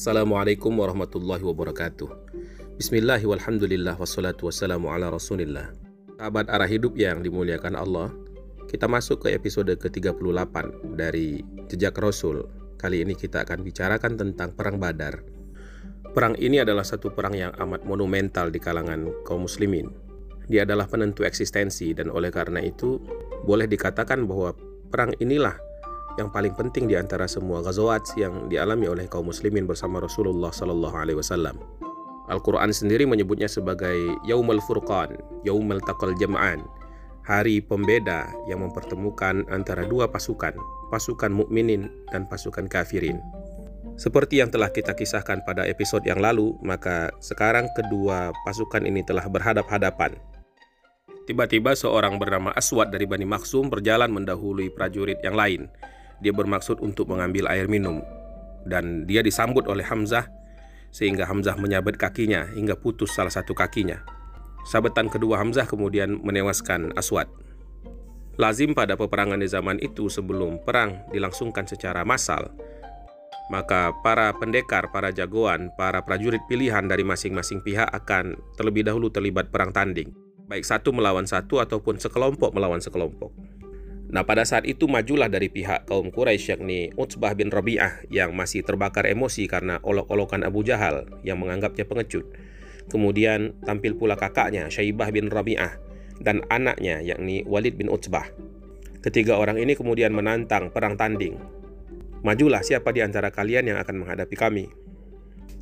Assalamualaikum warahmatullahi wabarakatuh. Bismillah walhamdulillah wassalatu wassalamu ala rasulillah. Sahabat arah hidup yang dimuliakan Allah, kita masuk ke episode ke-38 dari Jejak Rasul. Kali ini kita akan bicarakan tentang Perang Badar. Perang ini adalah satu perang yang amat monumental di kalangan kaum muslimin. Dia adalah penentu eksistensi dan oleh karena itu boleh dikatakan bahwa perang inilah yang paling penting di antara semua ghazawat yang dialami oleh kaum muslimin bersama Rasulullah sallallahu alaihi wasallam. Al-Qur'an sendiri menyebutnya sebagai Yaumul Furqan, Yaumul Taqal Jam'an, hari pembeda yang mempertemukan antara dua pasukan, pasukan mukminin dan pasukan kafirin. Seperti yang telah kita kisahkan pada episode yang lalu, maka sekarang kedua pasukan ini telah berhadap-hadapan. Tiba-tiba seorang bernama Aswad dari Bani Maksum berjalan mendahului prajurit yang lain dia bermaksud untuk mengambil air minum dan dia disambut oleh Hamzah sehingga Hamzah menyabet kakinya hingga putus salah satu kakinya. Sabetan kedua Hamzah kemudian menewaskan Aswad. Lazim pada peperangan di zaman itu sebelum perang dilangsungkan secara massal, maka para pendekar, para jagoan, para prajurit pilihan dari masing-masing pihak akan terlebih dahulu terlibat perang tanding, baik satu melawan satu ataupun sekelompok melawan sekelompok. Nah pada saat itu majulah dari pihak kaum Quraisy yakni Utsbah bin Rabi'ah yang masih terbakar emosi karena olok-olokan Abu Jahal yang menganggapnya pengecut. Kemudian tampil pula kakaknya Syaibah bin Rabi'ah dan anaknya yakni Walid bin Utsbah. Ketiga orang ini kemudian menantang perang tanding. Majulah siapa di antara kalian yang akan menghadapi kami.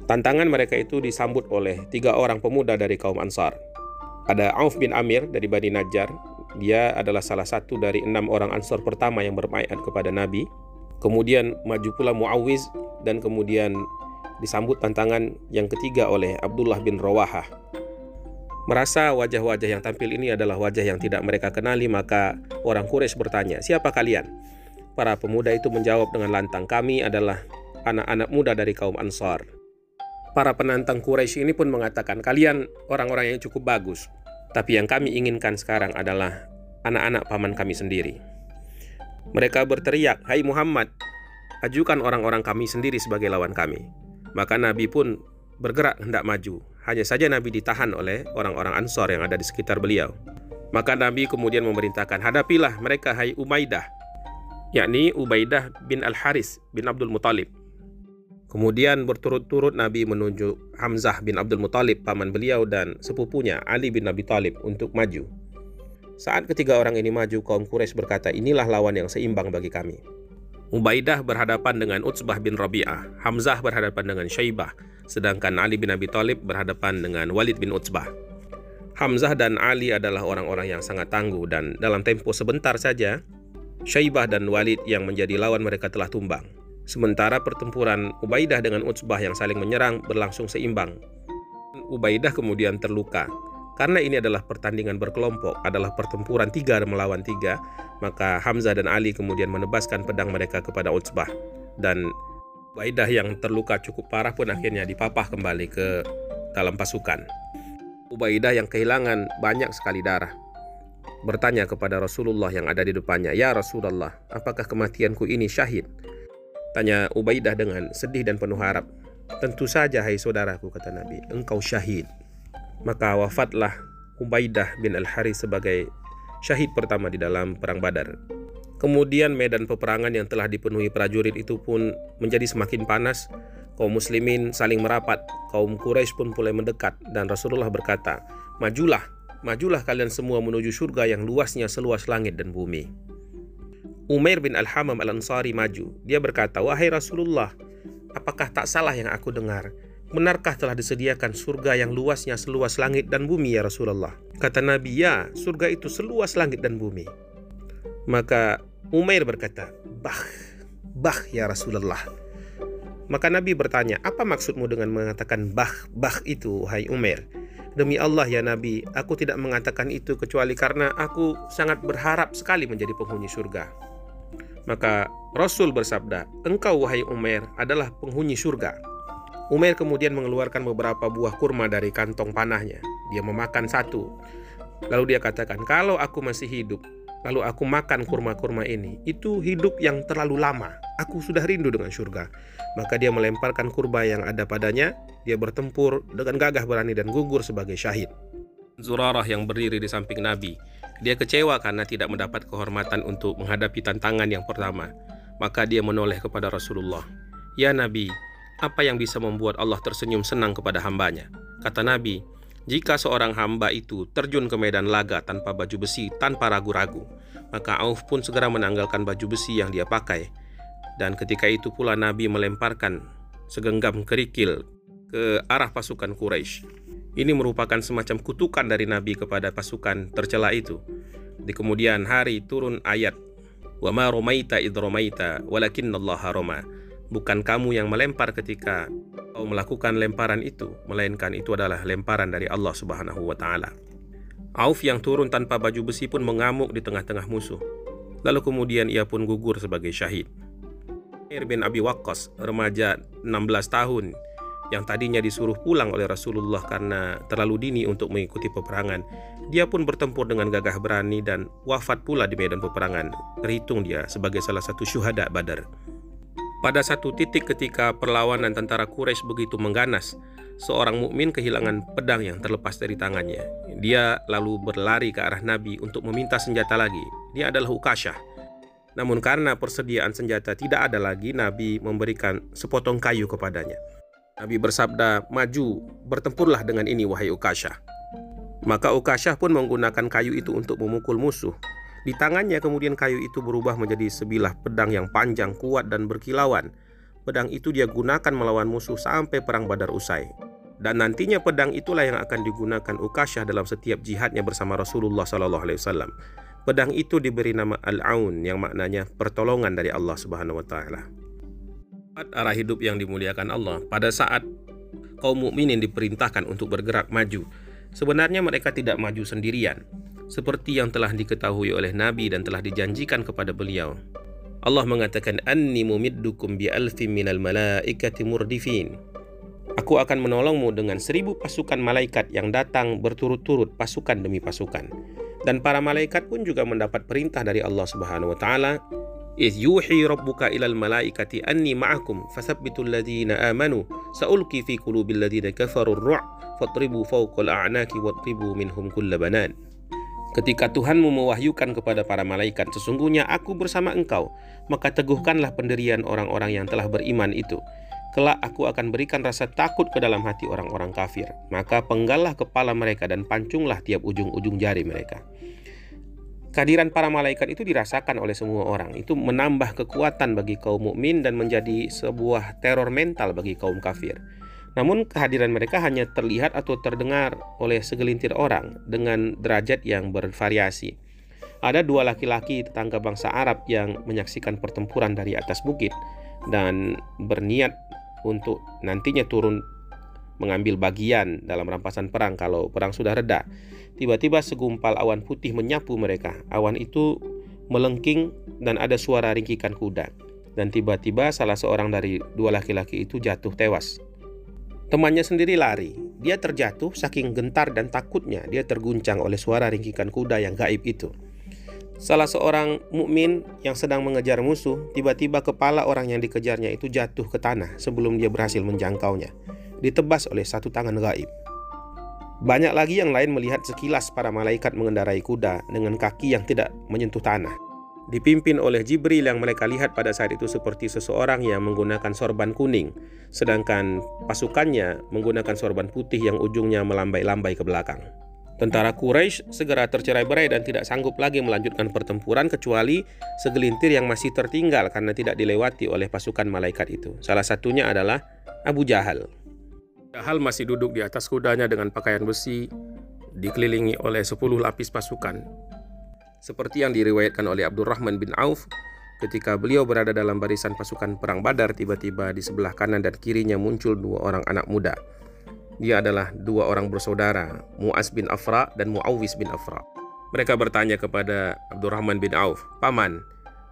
Tantangan mereka itu disambut oleh tiga orang pemuda dari kaum Ansar. Ada Auf bin Amir dari Bani Najjar dia adalah salah satu dari enam orang ansor pertama yang berbaiat kepada Nabi. Kemudian maju pula Muawiz dan kemudian disambut tantangan yang ketiga oleh Abdullah bin Rawahah. Merasa wajah-wajah yang tampil ini adalah wajah yang tidak mereka kenali, maka orang Quraisy bertanya, "Siapa kalian?" Para pemuda itu menjawab dengan lantang, "Kami adalah anak-anak muda dari kaum Ansar." Para penantang Quraisy ini pun mengatakan, "Kalian orang-orang yang cukup bagus. Tapi yang kami inginkan sekarang adalah anak-anak paman kami sendiri. Mereka berteriak, "Hai Muhammad, ajukan orang-orang kami sendiri sebagai lawan kami." Maka Nabi pun bergerak hendak maju. Hanya saja Nabi ditahan oleh orang-orang Ansor yang ada di sekitar beliau. Maka Nabi kemudian memerintahkan, "Hadapilah mereka, hai Umaidah." yakni Ubaidah bin Al-Haris bin Abdul Muthalib Kemudian berturut-turut Nabi menunjuk Hamzah bin Abdul Muthalib, paman beliau dan sepupunya Ali bin Abi Thalib untuk maju. Saat ketiga orang ini maju, kaum Quraisy berkata, inilah lawan yang seimbang bagi kami. Ubaidah berhadapan dengan Utsbah bin Rabi'ah, Hamzah berhadapan dengan Syaibah, sedangkan Ali bin Abi Thalib berhadapan dengan Walid bin Utsbah. Hamzah dan Ali adalah orang-orang yang sangat tangguh dan dalam tempo sebentar saja, Syaibah dan Walid yang menjadi lawan mereka telah tumbang. Sementara pertempuran Ubaidah dengan Utsbah yang saling menyerang berlangsung seimbang. Ubaidah kemudian terluka. Karena ini adalah pertandingan berkelompok, adalah pertempuran tiga melawan tiga, maka Hamzah dan Ali kemudian menebaskan pedang mereka kepada Utsbah. Dan Ubaidah yang terluka cukup parah pun akhirnya dipapah kembali ke dalam pasukan. Ubaidah yang kehilangan banyak sekali darah bertanya kepada Rasulullah yang ada di depannya, "Ya Rasulullah, apakah kematianku ini syahid?" Tanya Ubaidah dengan sedih dan penuh harap. Tentu saja hai saudaraku kata Nabi, engkau syahid. Maka wafatlah Ubaidah bin Al-Harith sebagai syahid pertama di dalam perang Badar. Kemudian medan peperangan yang telah dipenuhi prajurit itu pun menjadi semakin panas. Kaum muslimin saling merapat, kaum Quraisy pun mulai mendekat dan Rasulullah berkata, "Majulah, majulah kalian semua menuju surga yang luasnya seluas langit dan bumi." Umair bin Al-Hamam Al-Ansari maju. Dia berkata, Wahai Rasulullah, apakah tak salah yang aku dengar? Benarkah telah disediakan surga yang luasnya seluas langit dan bumi ya Rasulullah? Kata Nabi, ya surga itu seluas langit dan bumi. Maka Umair berkata, Bah, bah ya Rasulullah. Maka Nabi bertanya, apa maksudmu dengan mengatakan bah, bah itu, hai Umair? Demi Allah ya Nabi, aku tidak mengatakan itu kecuali karena aku sangat berharap sekali menjadi penghuni surga. Maka Rasul bersabda, "Engkau wahai Umair adalah penghuni surga." Umair kemudian mengeluarkan beberapa buah kurma dari kantong panahnya. Dia memakan satu. Lalu dia katakan, "Kalau aku masih hidup, lalu aku makan kurma-kurma ini, itu hidup yang terlalu lama." Aku sudah rindu dengan surga. Maka dia melemparkan kurba yang ada padanya. Dia bertempur dengan gagah berani dan gugur sebagai syahid. Zurarah yang berdiri di samping Nabi. Dia kecewa karena tidak mendapat kehormatan untuk menghadapi tantangan yang pertama. Maka dia menoleh kepada Rasulullah. Ya Nabi, apa yang bisa membuat Allah tersenyum senang kepada hambanya? Kata Nabi, jika seorang hamba itu terjun ke medan laga tanpa baju besi, tanpa ragu-ragu, maka Auf pun segera menanggalkan baju besi yang dia pakai. Dan ketika itu pula Nabi melemparkan segenggam kerikil ke arah pasukan Quraisy. Ini merupakan semacam kutukan dari Nabi kepada pasukan tercela itu. Di kemudian hari turun ayat Wa ma romaita id romaita walakinallaha roma. Bukan kamu yang melempar ketika kau melakukan lemparan itu, melainkan itu adalah lemparan dari Allah Subhanahu wa taala. Auf yang turun tanpa baju besi pun mengamuk di tengah-tengah musuh. Lalu kemudian ia pun gugur sebagai syahid. Air bin Abi Waqqas, remaja 16 tahun, yang tadinya disuruh pulang oleh Rasulullah karena terlalu dini untuk mengikuti peperangan. Dia pun bertempur dengan gagah berani dan wafat pula di medan peperangan. Terhitung dia sebagai salah satu syuhada Badar. Pada satu titik ketika perlawanan tentara Quraisy begitu mengganas, seorang mukmin kehilangan pedang yang terlepas dari tangannya. Dia lalu berlari ke arah Nabi untuk meminta senjata lagi. Dia adalah Ukasyah. Namun karena persediaan senjata tidak ada lagi, Nabi memberikan sepotong kayu kepadanya. Nabi bersabda, "Maju, bertempurlah dengan ini wahai Ukasyah." Maka Ukasyah pun menggunakan kayu itu untuk memukul musuh. Di tangannya kemudian kayu itu berubah menjadi sebilah pedang yang panjang, kuat dan berkilauan. Pedang itu dia gunakan melawan musuh sampai perang Badar usai. Dan nantinya pedang itulah yang akan digunakan Ukasyah dalam setiap jihadnya bersama Rasulullah Sallallahu Alaihi Wasallam. Pedang itu diberi nama Al-Aun yang maknanya pertolongan dari Allah Subhanahu wa taala arah hidup yang dimuliakan Allah pada saat kaum mukminin diperintahkan untuk bergerak maju sebenarnya mereka tidak maju sendirian seperti yang telah diketahui oleh Nabi dan telah dijanjikan kepada beliau Allah mengatakan anni mumiddukum bi alfin minal malaikati murdifin Aku akan menolongmu dengan seribu pasukan malaikat yang datang berturut-turut pasukan demi pasukan. Dan para malaikat pun juga mendapat perintah dari Allah Subhanahu wa taala إذ يوحي ربك إلى الملائكة أني معكم فثبتوا الذين آمنوا سألقي في قلوب الذين كفروا الرعب فاضربوا فوق الأعناق واضربوا منهم كل بنان Ketika Tuhanmu mewahyukan kepada para malaikat, sesungguhnya aku bersama engkau, maka teguhkanlah pendirian orang-orang yang telah beriman itu. Kelak aku akan berikan rasa takut ke dalam hati orang-orang kafir. Maka penggallah kepala mereka dan pancunglah tiap ujung-ujung jari mereka. Kehadiran para malaikat itu dirasakan oleh semua orang. Itu menambah kekuatan bagi kaum mukmin dan menjadi sebuah teror mental bagi kaum kafir. Namun kehadiran mereka hanya terlihat atau terdengar oleh segelintir orang dengan derajat yang bervariasi. Ada dua laki-laki tetangga bangsa Arab yang menyaksikan pertempuran dari atas bukit dan berniat untuk nantinya turun mengambil bagian dalam rampasan perang kalau perang sudah reda. Tiba-tiba segumpal awan putih menyapu mereka. Awan itu melengking dan ada suara ringkikan kuda. Dan tiba-tiba salah seorang dari dua laki-laki itu jatuh tewas. Temannya sendiri lari. Dia terjatuh saking gentar dan takutnya dia terguncang oleh suara ringkikan kuda yang gaib itu. Salah seorang mukmin yang sedang mengejar musuh, tiba-tiba kepala orang yang dikejarnya itu jatuh ke tanah sebelum dia berhasil menjangkaunya. Ditebas oleh satu tangan gaib. Banyak lagi yang lain melihat sekilas para malaikat mengendarai kuda dengan kaki yang tidak menyentuh tanah. Dipimpin oleh Jibril yang mereka lihat pada saat itu seperti seseorang yang menggunakan sorban kuning, sedangkan pasukannya menggunakan sorban putih yang ujungnya melambai-lambai ke belakang. Tentara Quraisy segera tercerai-berai dan tidak sanggup lagi melanjutkan pertempuran kecuali segelintir yang masih tertinggal karena tidak dilewati oleh pasukan malaikat itu. Salah satunya adalah Abu Jahal. Hal masih duduk di atas kudanya dengan pakaian besi, dikelilingi oleh 10 lapis pasukan. Seperti yang diriwayatkan oleh Abdurrahman bin Auf, ketika beliau berada dalam barisan pasukan perang Badar, tiba-tiba di sebelah kanan dan kirinya muncul dua orang anak muda. Dia adalah dua orang bersaudara, Mu'az bin Afra dan Mu'awis bin Afra. Mereka bertanya kepada Abdurrahman bin Auf, "Paman,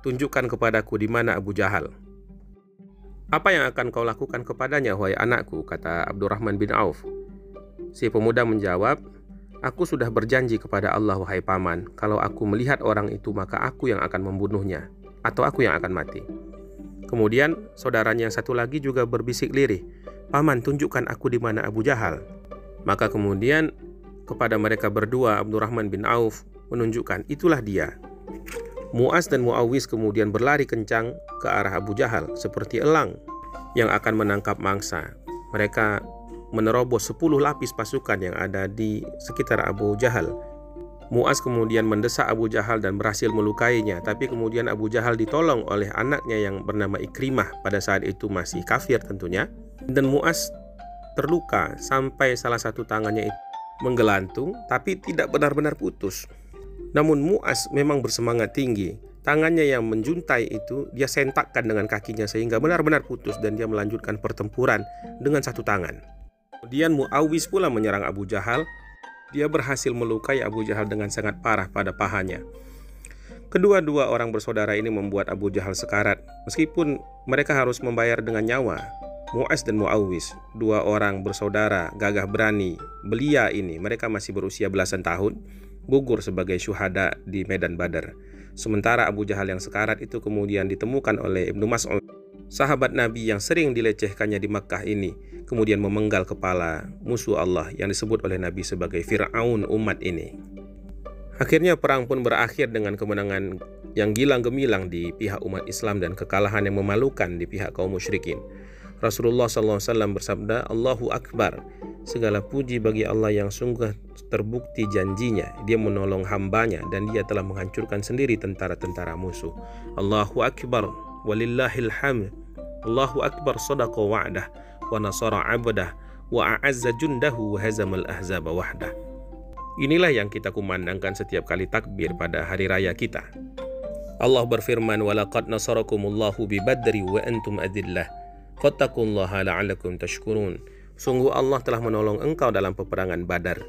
tunjukkan kepadaku di mana Abu Jahal." Apa yang akan kau lakukan kepadanya, wahai anakku? kata Abdurrahman bin Auf. Si pemuda menjawab, Aku sudah berjanji kepada Allah, wahai paman, kalau aku melihat orang itu maka aku yang akan membunuhnya, atau aku yang akan mati. Kemudian saudaranya yang satu lagi juga berbisik lirih, "Paman, tunjukkan aku di mana Abu Jahal." Maka kemudian kepada mereka berdua Abdurrahman bin Auf menunjukkan itulah dia. Muaz dan Muawis kemudian berlari kencang ke arah Abu Jahal seperti elang yang akan menangkap mangsa. Mereka menerobos 10 lapis pasukan yang ada di sekitar Abu Jahal. Muaz kemudian mendesak Abu Jahal dan berhasil melukainya, tapi kemudian Abu Jahal ditolong oleh anaknya yang bernama Ikrimah pada saat itu masih kafir tentunya. Dan Muaz terluka sampai salah satu tangannya itu menggelantung tapi tidak benar-benar putus. Namun Muaz memang bersemangat tinggi. Tangannya yang menjuntai itu dia sentakkan dengan kakinya sehingga benar-benar putus dan dia melanjutkan pertempuran dengan satu tangan. Kemudian Muawis pula menyerang Abu Jahal. Dia berhasil melukai Abu Jahal dengan sangat parah pada pahanya. Kedua-dua orang bersaudara ini membuat Abu Jahal sekarat, meskipun mereka harus membayar dengan nyawa. Mu'az dan Muawis, dua orang bersaudara gagah berani, belia ini, mereka masih berusia belasan tahun, gugur sebagai syuhada di Medan Badar. Sementara Abu Jahal yang sekarat itu kemudian ditemukan oleh Ibnu Mas'ud, sahabat Nabi yang sering dilecehkannya di Makkah ini, kemudian memenggal kepala musuh Allah yang disebut oleh Nabi sebagai Fir'aun umat ini. Akhirnya perang pun berakhir dengan kemenangan yang gilang gemilang di pihak umat Islam dan kekalahan yang memalukan di pihak kaum musyrikin. Rasulullah SAW bersabda, Allahu Akbar, segala puji bagi Allah yang sungguh terbukti janjinya. Dia menolong hambanya dan dia telah menghancurkan sendiri tentara-tentara musuh. Allahu Akbar, walillahil hamd. Allahu Akbar sadaqa wa'dah wa nasara abadah, wa a'azza jundahu wa hazamal ahzaba wahdah. Inilah yang kita kumandangkan setiap kali takbir pada hari raya kita. Allah berfirman, "Walaqad nasarakumullahu bi Badri wa antum adillah." Fattakullaha la'alakum tashkurun. Sungguh Allah telah menolong engkau dalam peperangan Badar.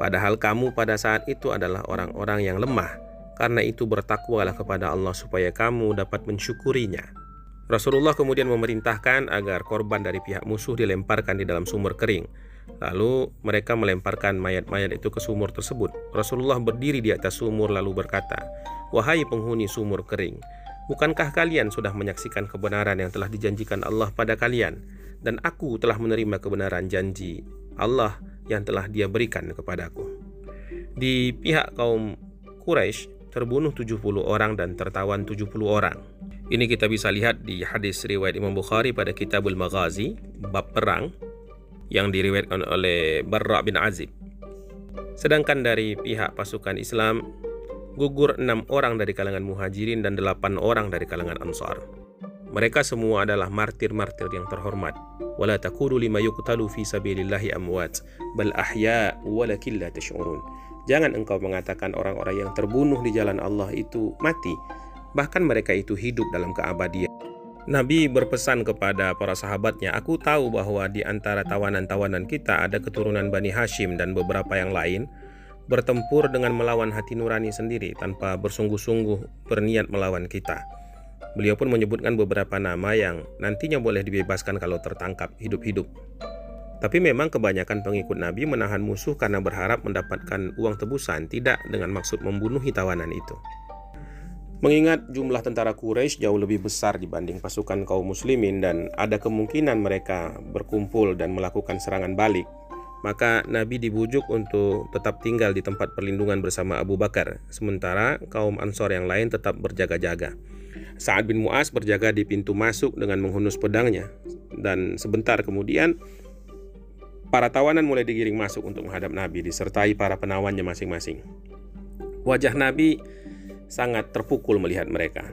Padahal kamu pada saat itu adalah orang-orang yang lemah. Karena itu bertakwalah kepada Allah supaya kamu dapat mensyukurinya. Rasulullah kemudian memerintahkan agar korban dari pihak musuh dilemparkan di dalam sumur kering. Lalu mereka melemparkan mayat-mayat itu ke sumur tersebut. Rasulullah berdiri di atas sumur lalu berkata, "Wahai penghuni sumur kering, Bukankah kalian sudah menyaksikan kebenaran yang telah dijanjikan Allah pada kalian? Dan aku telah menerima kebenaran janji Allah yang telah dia berikan kepadaku. Di pihak kaum Quraisy terbunuh 70 orang dan tertawan 70 orang. Ini kita bisa lihat di hadis riwayat Imam Bukhari pada Kitabul Maghazi, bab perang yang diriwayatkan oleh Barra bin Azib. Sedangkan dari pihak pasukan Islam gugur enam orang dari kalangan muhajirin dan delapan orang dari kalangan ansar. Mereka semua adalah martir-martir yang terhormat. Wala lima yuqtalu fi amwat, bal ahya walakin la. Jangan engkau mengatakan orang-orang yang terbunuh di jalan Allah itu mati, bahkan mereka itu hidup dalam keabadian. Nabi berpesan kepada para sahabatnya, "Aku tahu bahwa di antara tawanan-tawanan kita ada keturunan Bani Hashim dan beberapa yang lain bertempur dengan melawan hati nurani sendiri tanpa bersungguh-sungguh berniat melawan kita. Beliau pun menyebutkan beberapa nama yang nantinya boleh dibebaskan kalau tertangkap hidup-hidup. Tapi memang kebanyakan pengikut Nabi menahan musuh karena berharap mendapatkan uang tebusan, tidak dengan maksud membunuh tawanan itu. Mengingat jumlah tentara Quraisy jauh lebih besar dibanding pasukan kaum muslimin dan ada kemungkinan mereka berkumpul dan melakukan serangan balik, maka Nabi dibujuk untuk tetap tinggal di tempat perlindungan bersama Abu Bakar, sementara kaum Ansor yang lain tetap berjaga-jaga. Sa'ad bin Mu'az berjaga di pintu masuk dengan menghunus pedangnya, dan sebentar kemudian para tawanan mulai digiring masuk untuk menghadap Nabi, disertai para penawannya masing-masing. Wajah Nabi sangat terpukul melihat mereka.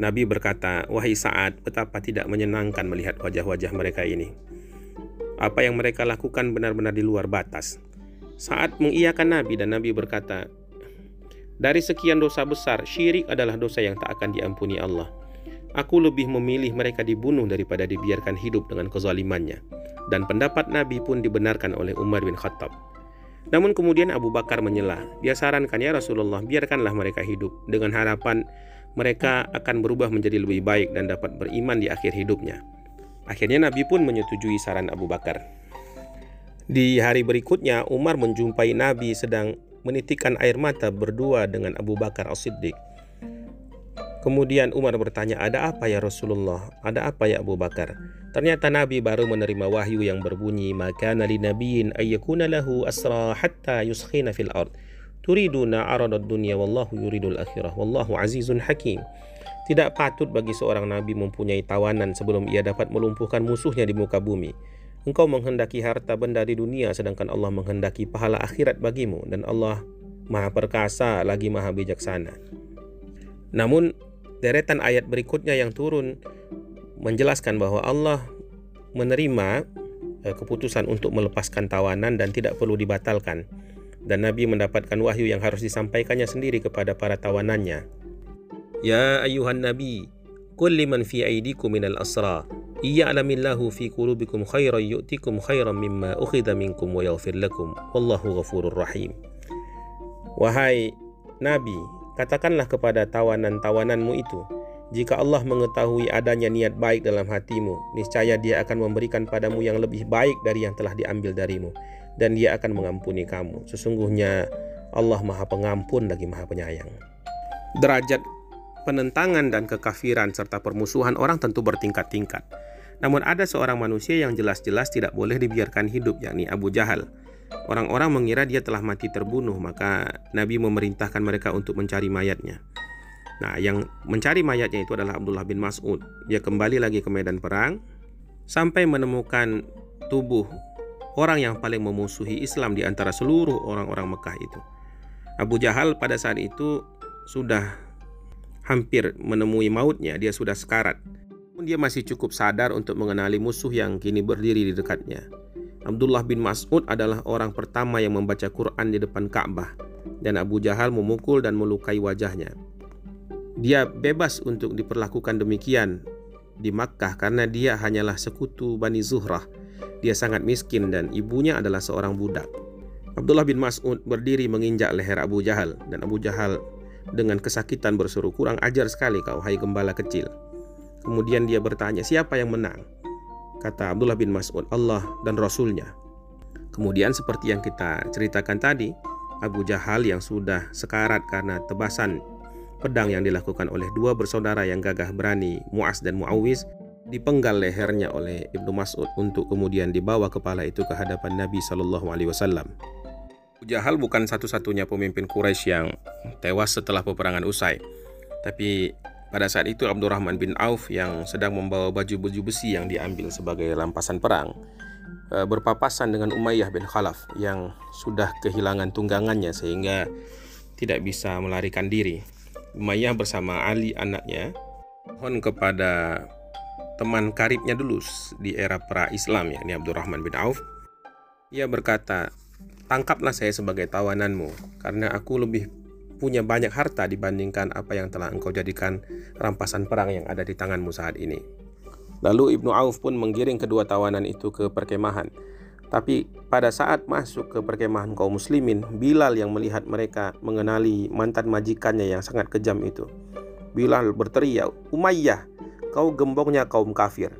Nabi berkata, "Wahai Sa'ad, betapa tidak menyenangkan melihat wajah-wajah mereka ini." Apa yang mereka lakukan benar-benar di luar batas. Saat mengiyakan Nabi dan Nabi berkata, dari sekian dosa besar, syirik adalah dosa yang tak akan diampuni Allah. Aku lebih memilih mereka dibunuh daripada dibiarkan hidup dengan kezalimannya. Dan pendapat Nabi pun dibenarkan oleh Umar bin Khattab. Namun kemudian Abu Bakar menyela. Dia sarankan ya Rasulullah, biarkanlah mereka hidup dengan harapan mereka akan berubah menjadi lebih baik dan dapat beriman di akhir hidupnya. Akhirnya Nabi pun menyetujui saran Abu Bakar. Di hari berikutnya, Umar menjumpai Nabi sedang menitikkan air mata berdua dengan Abu Bakar As-Siddiq. Kemudian Umar bertanya, "Ada apa ya Rasulullah? Ada apa ya Abu Bakar?" Ternyata Nabi baru menerima wahyu yang berbunyi, "Maka nali nabiyin ayyakuna lahu asra hatta yuskhina fil ard. Turiduna aradad dunya wallahu yuridul akhirah. Wallahu azizun hakim." Tidak patut bagi seorang nabi mempunyai tawanan sebelum ia dapat melumpuhkan musuhnya di muka bumi. Engkau menghendaki harta benda di dunia sedangkan Allah menghendaki pahala akhirat bagimu dan Allah Maha perkasa lagi Maha bijaksana. Namun deretan ayat berikutnya yang turun menjelaskan bahwa Allah menerima eh, keputusan untuk melepaskan tawanan dan tidak perlu dibatalkan dan Nabi mendapatkan wahyu yang harus disampaikannya sendiri kepada para tawanannya. Ya ayuhan Nabi, qul liman fi aydikum minal asra iya'lamillahu fi qulubikum khairan yu'tikum khairan mimma ukhidha minkum wa yaghfir lakum wallahu ghafurur rahim. Wahai Nabi, Katakanlah kepada tawanan-tawananmu itu, jika Allah mengetahui adanya niat baik dalam hatimu, niscaya Dia akan memberikan padamu yang lebih baik dari yang telah diambil darimu, dan Dia akan mengampuni kamu. Sesungguhnya Allah Maha Pengampun lagi Maha Penyayang. Derajat penentangan dan kekafiran serta permusuhan orang tentu bertingkat-tingkat. Namun ada seorang manusia yang jelas-jelas tidak boleh dibiarkan hidup, yakni Abu Jahal. Orang-orang mengira dia telah mati terbunuh, maka Nabi memerintahkan mereka untuk mencari mayatnya. Nah, yang mencari mayatnya itu adalah Abdullah bin Mas'ud. Dia kembali lagi ke medan perang sampai menemukan tubuh orang yang paling memusuhi Islam di antara seluruh orang-orang Mekah itu. Abu Jahal pada saat itu sudah hampir menemui mautnya, dia sudah sekarat. Namun dia masih cukup sadar untuk mengenali musuh yang kini berdiri di dekatnya. Abdullah bin Mas'ud adalah orang pertama yang membaca Quran di depan Ka'bah dan Abu Jahal memukul dan melukai wajahnya. Dia bebas untuk diperlakukan demikian di Makkah karena dia hanyalah sekutu Bani Zuhrah. Dia sangat miskin dan ibunya adalah seorang budak. Abdullah bin Mas'ud berdiri menginjak leher Abu Jahal dan Abu Jahal dengan kesakitan berseru kurang ajar sekali kau hai gembala kecil. Kemudian dia bertanya siapa yang menang? kata Abdullah bin Mas'ud, Allah dan Rasulnya. Kemudian seperti yang kita ceritakan tadi, Abu Jahal yang sudah sekarat karena tebasan pedang yang dilakukan oleh dua bersaudara yang gagah berani, Mu'az dan Mu'awiz, dipenggal lehernya oleh Ibnu Mas'ud untuk kemudian dibawa kepala itu ke hadapan Nabi Wasallam. Jahal bukan satu-satunya pemimpin Quraisy yang tewas setelah peperangan usai, tapi pada saat itu Abdurrahman bin Auf yang sedang membawa baju-baju besi yang diambil sebagai rampasan perang e, berpapasan dengan Umayyah bin Khalaf yang sudah kehilangan tunggangannya sehingga tidak bisa melarikan diri. Umayyah bersama Ali anaknya mohon kepada teman karibnya dulu di era pra Islam ya, ini Abdurrahman bin Auf. Ia berkata, "Tangkaplah saya sebagai tawananmu karena aku lebih punya banyak harta dibandingkan apa yang telah engkau jadikan rampasan perang yang ada di tanganmu saat ini. Lalu Ibnu Auf pun menggiring kedua tawanan itu ke perkemahan. Tapi pada saat masuk ke perkemahan kaum muslimin, Bilal yang melihat mereka mengenali mantan majikannya yang sangat kejam itu. Bilal berteriak, Umayyah, kau gembongnya kaum kafir.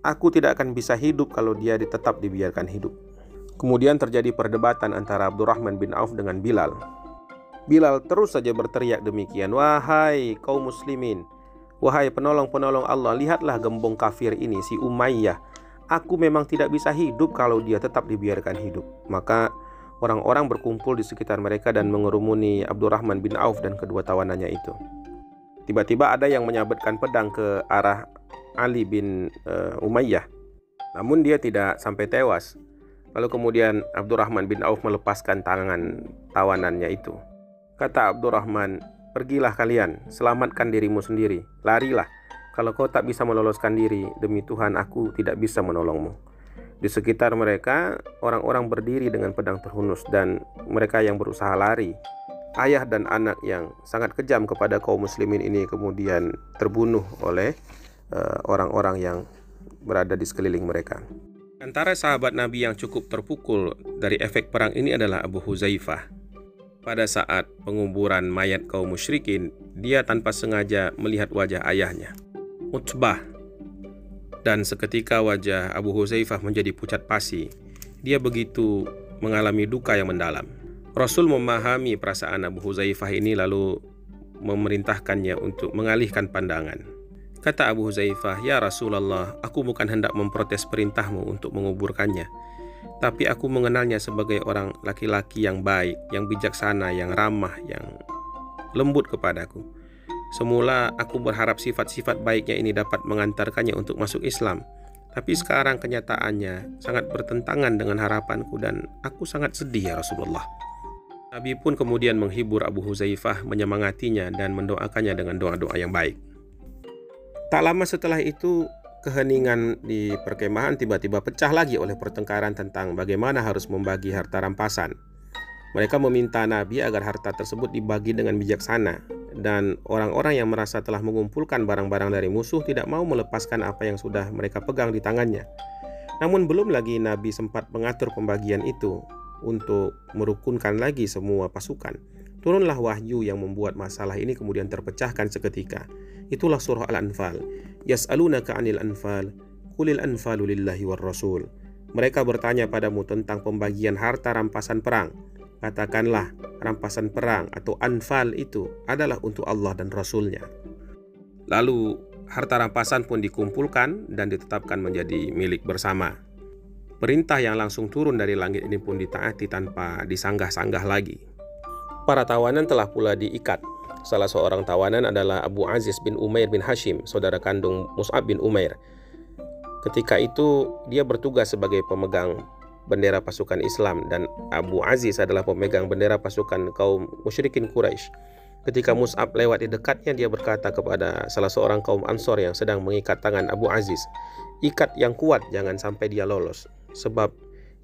Aku tidak akan bisa hidup kalau dia tetap dibiarkan hidup. Kemudian terjadi perdebatan antara Abdurrahman bin Auf dengan Bilal. Bilal terus saja berteriak demikian, "Wahai kaum muslimin, wahai penolong-penolong Allah, lihatlah gembong kafir ini si Umayyah. Aku memang tidak bisa hidup kalau dia tetap dibiarkan hidup." Maka orang-orang berkumpul di sekitar mereka dan mengerumuni Abdurrahman bin Auf dan kedua tawanannya itu. Tiba-tiba ada yang menyabetkan pedang ke arah Ali bin uh, Umayyah. Namun dia tidak sampai tewas. Lalu kemudian Abdurrahman bin Auf melepaskan tangan tawanannya itu. Kata Abdurrahman, pergilah kalian, selamatkan dirimu sendiri, larilah. Kalau kau tak bisa meloloskan diri, demi Tuhan aku tidak bisa menolongmu. Di sekitar mereka, orang-orang berdiri dengan pedang terhunus dan mereka yang berusaha lari. Ayah dan anak yang sangat kejam kepada kaum muslimin ini kemudian terbunuh oleh eh, orang-orang uh, yang berada di sekeliling mereka. Antara sahabat Nabi yang cukup terpukul dari efek perang ini adalah Abu Huzaifah pada saat penguburan mayat kaum musyrikin, dia tanpa sengaja melihat wajah ayahnya, Utbah. Dan seketika wajah Abu Huzaifah menjadi pucat pasi. Dia begitu mengalami duka yang mendalam. Rasul memahami perasaan Abu Huzaifah ini lalu memerintahkannya untuk mengalihkan pandangan. Kata Abu Huzaifah, "Ya Rasulullah, aku bukan hendak memprotes perintahmu untuk menguburkannya, tapi aku mengenalnya sebagai orang laki-laki yang baik, yang bijaksana, yang ramah, yang lembut kepadaku. Semula aku berharap sifat-sifat baiknya ini dapat mengantarkannya untuk masuk Islam, tapi sekarang kenyataannya sangat bertentangan dengan harapanku dan aku sangat sedih ya Rasulullah." Nabi pun kemudian menghibur Abu Huzaifah, menyemangatinya dan mendoakannya dengan doa-doa yang baik. Tak lama setelah itu, keheningan di perkemahan tiba-tiba pecah lagi oleh pertengkaran tentang bagaimana harus membagi harta rampasan. Mereka meminta Nabi agar harta tersebut dibagi dengan bijaksana dan orang-orang yang merasa telah mengumpulkan barang-barang dari musuh tidak mau melepaskan apa yang sudah mereka pegang di tangannya. Namun belum lagi Nabi sempat mengatur pembagian itu, untuk merukunkan lagi semua pasukan. Turunlah wahyu yang membuat masalah ini kemudian terpecahkan seketika. Itulah surah Al-Anfal. Yas'alunaka 'anil anfal, qulil anfalu lillahi war rasul. Mereka bertanya padamu tentang pembagian harta rampasan perang. Katakanlah, rampasan perang atau anfal itu adalah untuk Allah dan Rasulnya. Lalu, harta rampasan pun dikumpulkan dan ditetapkan menjadi milik bersama. Perintah yang langsung turun dari langit ini pun ditaati tanpa disanggah-sanggah lagi. Para tawanan telah pula diikat. Salah seorang tawanan adalah Abu Aziz bin Umair bin Hashim, saudara kandung Mus'ab bin Umair. Ketika itu dia bertugas sebagai pemegang bendera pasukan Islam dan Abu Aziz adalah pemegang bendera pasukan kaum musyrikin Quraisy. Ketika Mus'ab lewat di dekatnya dia berkata kepada salah seorang kaum Ansor yang sedang mengikat tangan Abu Aziz, "Ikat yang kuat jangan sampai dia lolos." sebab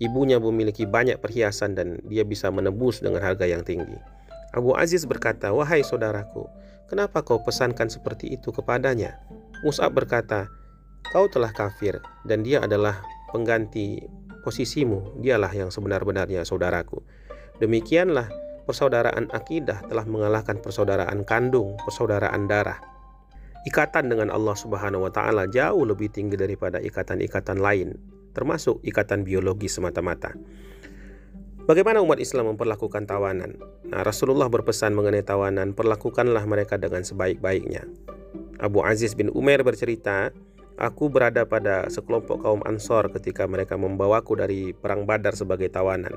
ibunya memiliki banyak perhiasan dan dia bisa menebus dengan harga yang tinggi. Abu Aziz berkata, "Wahai saudaraku, kenapa kau pesankan seperti itu kepadanya?" Mus'ab berkata, "Kau telah kafir dan dia adalah pengganti posisimu. Dialah yang sebenar-benarnya saudaraku." Demikianlah persaudaraan akidah telah mengalahkan persaudaraan kandung, persaudaraan darah. Ikatan dengan Allah Subhanahu wa taala jauh lebih tinggi daripada ikatan-ikatan lain termasuk ikatan biologi semata-mata. Bagaimana umat Islam memperlakukan tawanan? Nah, Rasulullah berpesan mengenai tawanan, perlakukanlah mereka dengan sebaik-baiknya. Abu Aziz bin Umar bercerita, Aku berada pada sekelompok kaum Ansor ketika mereka membawaku dari Perang Badar sebagai tawanan.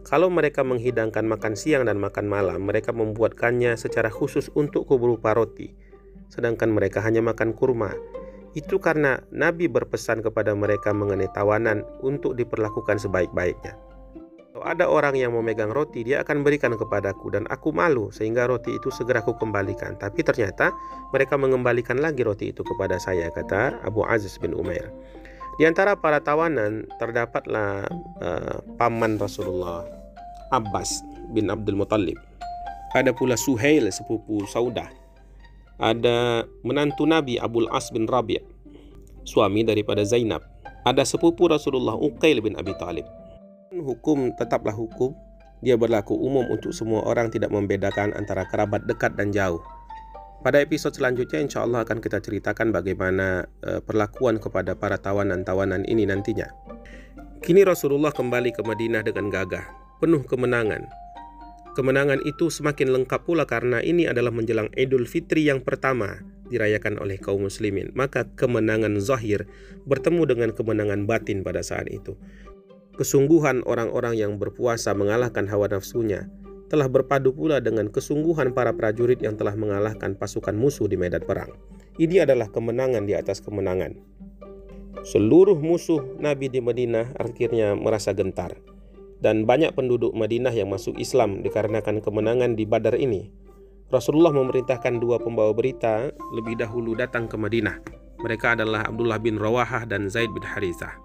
Kalau mereka menghidangkan makan siang dan makan malam, mereka membuatkannya secara khusus untuk berupa roti. Sedangkan mereka hanya makan kurma. Itu karena Nabi berpesan kepada mereka mengenai tawanan untuk diperlakukan sebaik-baiknya. Kalau ada orang yang memegang roti, dia akan berikan kepadaku dan aku malu sehingga roti itu segera aku kembalikan. Tapi ternyata mereka mengembalikan lagi roti itu kepada saya, kata Abu Aziz bin Umair. Di antara para tawanan terdapatlah uh, paman Rasulullah Abbas bin Abdul Muttalib. Ada pula Suhail sepupu Saudah ada menantu Nabi Abdul As bin Rabi' suami daripada Zainab ada sepupu Rasulullah Uqail bin Abi Talib hukum tetaplah hukum dia berlaku umum untuk semua orang tidak membedakan antara kerabat dekat dan jauh pada episode selanjutnya insya Allah akan kita ceritakan bagaimana uh, perlakuan kepada para tawanan-tawanan ini nantinya kini Rasulullah kembali ke Madinah dengan gagah penuh kemenangan Kemenangan itu semakin lengkap pula karena ini adalah menjelang Idul Fitri yang pertama dirayakan oleh kaum muslimin. Maka kemenangan zahir bertemu dengan kemenangan batin pada saat itu. Kesungguhan orang-orang yang berpuasa mengalahkan hawa nafsunya telah berpadu pula dengan kesungguhan para prajurit yang telah mengalahkan pasukan musuh di medan perang. Ini adalah kemenangan di atas kemenangan. Seluruh musuh Nabi di Madinah akhirnya merasa gentar dan banyak penduduk Madinah yang masuk Islam dikarenakan kemenangan di Badar ini. Rasulullah memerintahkan dua pembawa berita lebih dahulu datang ke Madinah. Mereka adalah Abdullah bin Rawahah dan Zaid bin Harithah.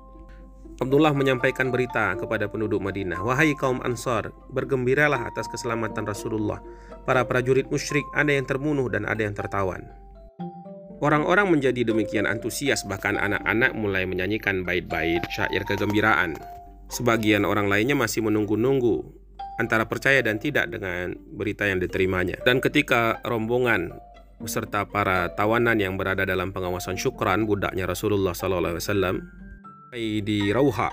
Abdullah menyampaikan berita kepada penduduk Madinah, "Wahai kaum Ansar, bergembiralah atas keselamatan Rasulullah. Para prajurit musyrik ada yang terbunuh dan ada yang tertawan." Orang-orang menjadi demikian antusias bahkan anak-anak mulai menyanyikan bait-bait syair kegembiraan. Sebagian orang lainnya masih menunggu-nunggu antara percaya dan tidak dengan berita yang diterimanya. Dan ketika rombongan beserta para tawanan yang berada dalam pengawasan syukran budaknya Rasulullah SAW di Rauha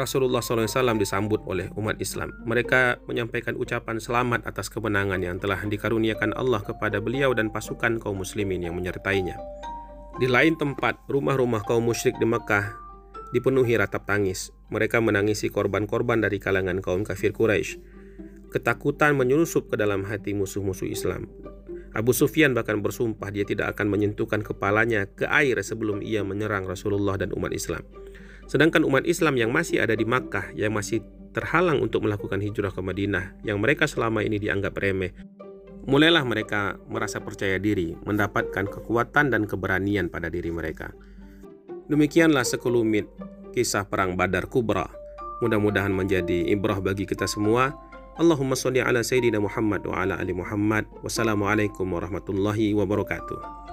Rasulullah SAW disambut oleh umat Islam. Mereka menyampaikan ucapan selamat atas kemenangan yang telah dikaruniakan Allah kepada beliau dan pasukan kaum muslimin yang menyertainya. Di lain tempat, rumah-rumah kaum musyrik di Mekah dipenuhi ratap tangis. Mereka menangisi korban-korban dari kalangan kaum kafir Quraisy. Ketakutan menyusup ke dalam hati musuh-musuh Islam. Abu Sufyan bahkan bersumpah dia tidak akan menyentuhkan kepalanya ke air sebelum ia menyerang Rasulullah dan umat Islam. Sedangkan umat Islam yang masih ada di Makkah yang masih terhalang untuk melakukan hijrah ke Madinah yang mereka selama ini dianggap remeh. Mulailah mereka merasa percaya diri, mendapatkan kekuatan dan keberanian pada diri mereka. Demikianlah sekelumit kisah perang Badar Kubra. Mudah-mudahan menjadi ibrah bagi kita semua. Allahumma salli ala Sayyidina Muhammad wa ala ali Muhammad. Wassalamualaikum warahmatullahi wabarakatuh.